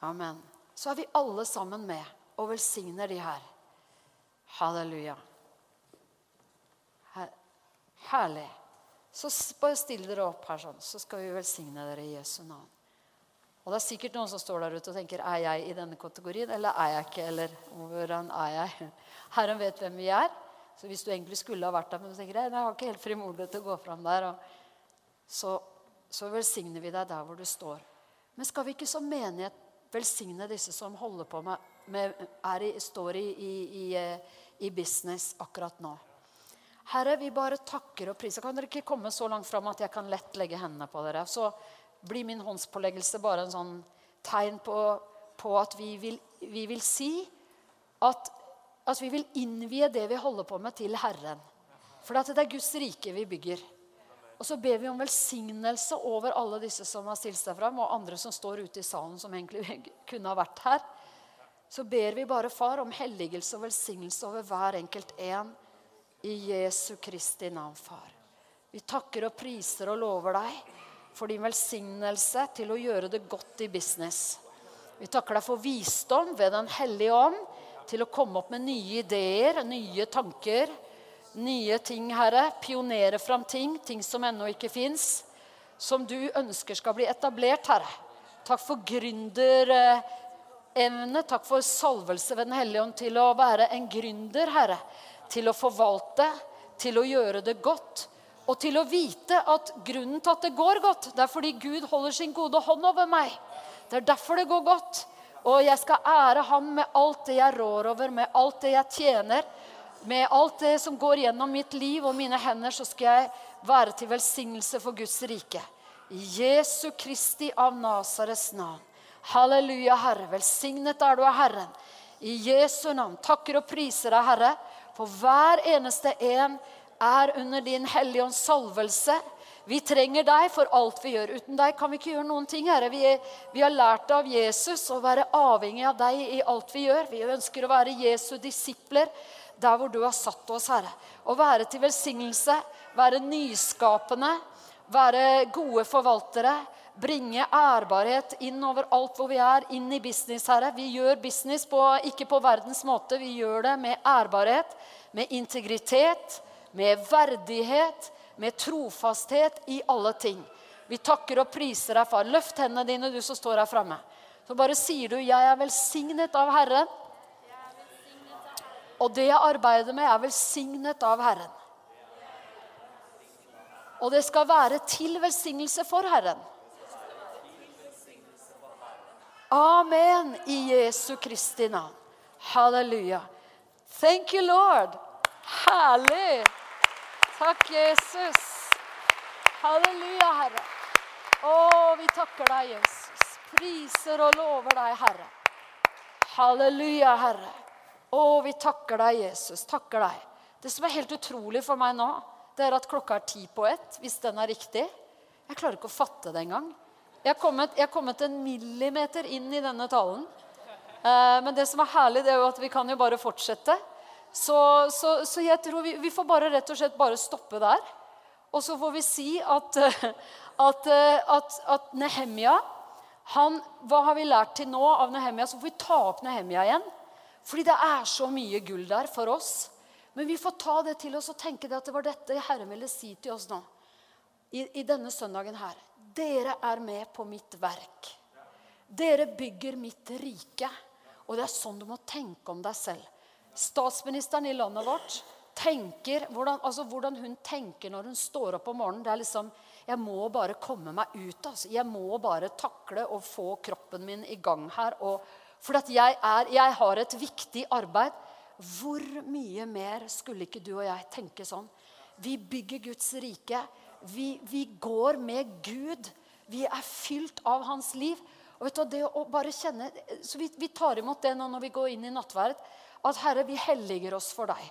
[SPEAKER 1] Amen. Så er vi alle sammen med og velsigner de her. Halleluja. Her. Herlig. Så bare still dere opp her, sånn, så skal vi velsigne dere i Jesu navn. Og det er sikkert noen som står der ute og tenker er jeg i denne kategorien, eller er jeg ikke? Eller hvordan er jeg? (laughs) Herren vet hvem vi er. Så hvis du egentlig skulle ha vært der, men du tenker jeg har ikke helt frimodighet til å gå fram der, så så velsigner vi deg der hvor du står. Men skal vi ikke som menighet velsigne disse som holder på med, med er i, står i, i, i, eh, i business akkurat nå? Herre, vi bare takker og priser. Kan dere ikke komme så langt fram at jeg kan lett legge hendene på dere? Så blir min håndspåleggelse bare en sånn tegn på, på at vi vil, vi vil, si at, at vi vil innvie det vi holder på med, til Herren. For det er Guds rike vi bygger. Og så ber vi om velsignelse over alle disse som har stilt seg fram, og andre som står ute i salen, som egentlig (laughs) kunne ha vært her. Så ber vi bare, far, om helligelse og velsignelse over hver enkelt en. I Jesu Kristi navn, far. Vi takker og priser og lover deg for din velsignelse til å gjøre det godt i business. Vi takker deg for visdom ved Den hellige ånd til å komme opp med nye ideer, nye tanker nye ting, Herre. Pionere fram ting, ting som ennå ikke fins. Som du ønsker skal bli etablert, Herre. Takk for gründerevne. Takk for salvelse ved Den hellige ånd til å være en gründer, Herre. Til å forvalte, til å gjøre det godt. Og til å vite at grunnen til at det går godt, det er fordi Gud holder sin gode hånd over meg. Det er derfor det går godt. Og jeg skal ære ham med alt det jeg rår over, med alt det jeg tjener med alt det som går gjennom mitt liv og mine hender, så skal jeg være til velsignelse for Guds rike. I Jesu Kristi av Nasares navn. Halleluja, Herre. Velsignet er du av Herren. I Jesu navn takker og priser deg, Herre, for hver eneste en er under din hellige ånds salvelse. Vi trenger deg for alt vi gjør. Uten deg kan vi ikke gjøre noen ting. Herre. Vi, vi har lært av Jesus å være avhengig av deg i alt vi gjør. Vi ønsker å være Jesu disipler der hvor du har satt oss, Herre. Å være til velsignelse, være nyskapende, være gode forvaltere. Bringe ærbarhet inn over alt hvor vi er, inn i business, Herre. Vi gjør business på, ikke på verdens måte, vi gjør det med ærbarhet, med integritet, med verdighet, med trofasthet i alle ting. Vi takker og priser deg, far. Løft hendene dine, du som står her framme. Så bare sier du, 'Jeg er velsignet av Herren'. Og det jeg arbeider med, er velsignet av Herren. Og det skal være til velsignelse for Herren. Amen i Jesu Kristi navn. Halleluja. Thank you, Lord. Herlig. Takk, Jesus. Halleluja, Herre. Å, vi takker deg, Jesus. Priser og lover deg, Herre. Halleluja, Herre. Å, vi takker deg, Jesus. Takker deg. Det som er helt utrolig for meg nå, det er at klokka er ti på ett, hvis den er riktig. Jeg klarer ikke å fatte det engang. Jeg har kommet, kommet en millimeter inn i denne talen. Eh, men det som er herlig, det er jo at vi kan jo bare fortsette. Så, så, så jeg tror vi, vi, får bare rett og slett bare stoppe der. Og så får vi si at, (laughs) at, at, at Nehemia han, Hva har vi lært til nå av Nehemia? Så får vi ta opp Nehemia igjen. Fordi det er så mye gull der for oss. Men vi får ta det til oss og tenke det at det var dette Herren ville si til oss nå. I, I, denne søndagen her. Dere er med på mitt verk. Dere bygger mitt rike. Og det er sånn du må tenke om deg selv. Statsministeren i landet vårt tenker, hvordan, altså hvordan hun tenker når hun står opp om morgenen. Det er liksom Jeg må bare komme meg ut. Altså. Jeg må bare takle og få kroppen min i gang her. og for jeg, er, jeg har et viktig arbeid. Hvor mye mer skulle ikke du og jeg tenke sånn? Vi bygger Guds rike. Vi, vi går med Gud. Vi er fylt av hans liv. Og vet du, det å bare kjenne, så vi, vi tar imot det nå når vi går inn i nattverd. At Herre, vi helliger oss for deg.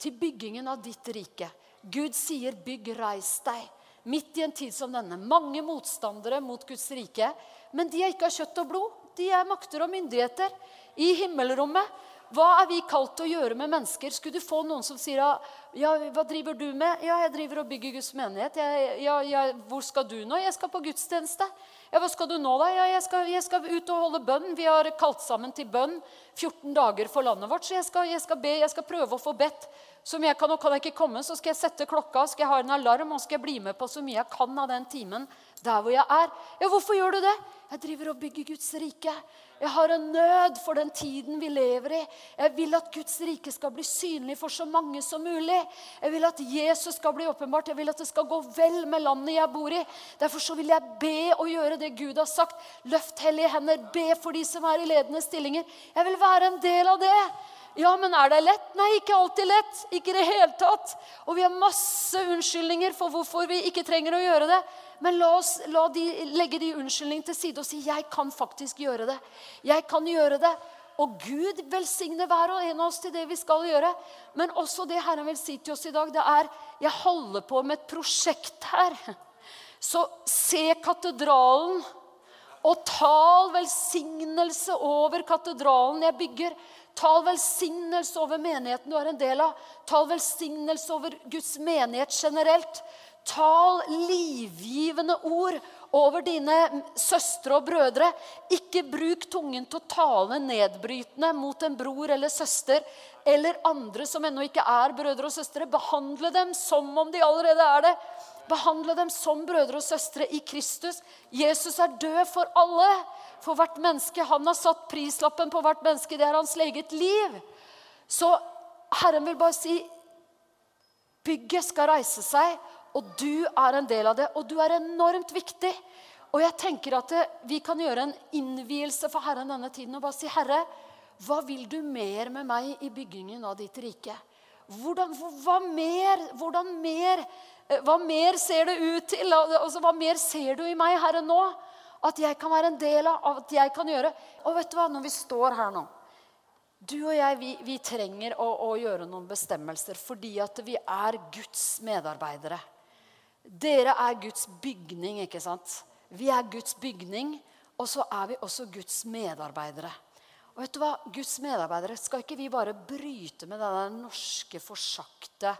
[SPEAKER 1] Til byggingen av ditt rike. Gud sier, 'Bygg, reis deg'. Midt i en tid som denne. Mange motstandere mot Guds rike. Men de er ikke av kjøtt og blod de er makter og myndigheter i himmelrommet. Hva er vi kalt til å gjøre med mennesker? Skulle du få noen som sier ja, hva driver du med? Ja, jeg driver og bygger Guds menighet. Ja, ja, hvor skal du nå? Jeg skal på gudstjeneste. Ja, Hva skal du nå, da? Ja, jeg skal, jeg skal ut og holde bønn. Vi har kalt sammen til bønn 14 dager for landet vårt. Så jeg skal, jeg skal be, jeg skal prøve å få bedt mye jeg kan. Og kan jeg ikke komme, så skal jeg sette klokka, skal jeg ha en alarm og skal jeg bli med på så mye jeg kan av den timen der hvor jeg er. Ja, hvorfor gjør du det? Jeg driver og bygger Guds rike. Jeg har en nød for den tiden vi lever i. Jeg vil at Guds rike skal bli synlig for så mange som mulig. Jeg vil at Jesus skal bli åpenbart. Jeg vil at det skal gå vel med landet jeg bor i. Derfor så vil jeg be og gjøre det Gud har sagt. Løft hellige hender. Be for de som er i ledende stillinger. Jeg vil være en del av det. Ja, men er det lett? Nei, ikke alltid lett. Ikke i det hele tatt. Og vi har masse unnskyldninger for hvorfor vi ikke trenger å gjøre det. Men la oss la de, legge de unnskyldningene til side og si 'Jeg kan faktisk gjøre det'. Jeg kan gjøre det. Og Gud velsigne hver og en av oss til det vi skal gjøre. Men også det Herren vil si til oss i dag, det er Jeg holder på med et prosjekt her. Så se katedralen og tal velsignelse over katedralen jeg bygger. Tal velsignelse over menigheten du er en del av. Tal velsignelse over Guds menighet generelt. Tal livgivende ord over dine søstre og brødre. Ikke bruk tungen til å tale nedbrytende mot en bror eller søster eller andre som ennå ikke er brødre og søstre. Behandle dem som om de allerede er det. Behandle dem som brødre og søstre i Kristus. Jesus er død for alle for hvert menneske. Han har satt prislappen på hvert menneske. Det er hans eget liv. Så Herren vil bare si bygget skal reise seg, og du er en del av det. Og du er enormt viktig. Og jeg tenker at vi kan gjøre en innvielse for Herren denne tiden og bare si, 'Herre, hva vil du mer med meg i byggingen av ditt rike?' Hvordan, hva, mer, hvordan mer, hva mer ser det ut til? Altså, hva mer ser du i meg, Herre, nå? At jeg kan være en del av, at jeg kan gjøre. Og vet du hva, når vi står her nå Du og jeg, vi, vi trenger å, å, gjøre noen bestemmelser fordi at vi er Guds medarbeidere. Dere er Guds bygning, ikke sant? Vi er Guds bygning, og så er vi også Guds medarbeidere. Og vet du hva? Guds medarbeidere skal ikke vi bare bryte med den norske forsakte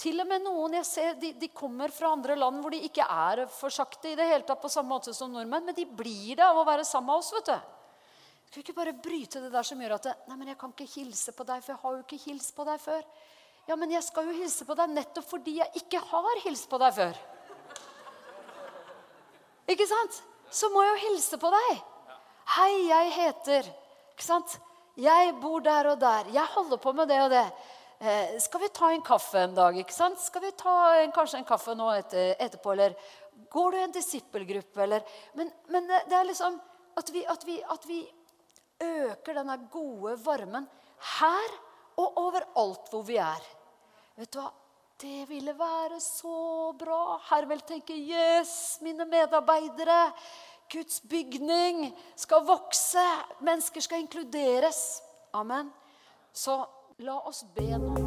[SPEAKER 1] til og med noen jeg ser, de, de, kommer fra andre land hvor de ikke er for sakte i det hele tatt på samme måte som nordmenn, men de blir det av å være sammen med oss. vet du. Skal vi ikke bare bryte det der som gjør at Nei, men jeg kan ikke hilse på deg, for jeg har jo ikke hilst på deg før. Ja, men jeg skal jo hilse på deg nettopp fordi jeg ikke har hilst på deg før. Ikke sant? Så må jeg jo hilse på deg. Hei, jeg heter Ikke sant? Jeg bor der og der. Jeg holder på med det og det. Eh, skal vi ta en kaffe en dag? ikke sant? Skal vi ta en, kanskje en kaffe nå etter, etterpå? Eller går du i en disippelgruppe? Eller, men, men det, er liksom at vi, at, vi, at vi øker denne gode varmen her og overalt hvor vi er. Vet du hva? Det ville være så bra. Her vil tenke Yes, mine medarbeidere. Guds bygning skal vokse. Mennesker skal inkluderes. Amen. Så La oss be nå.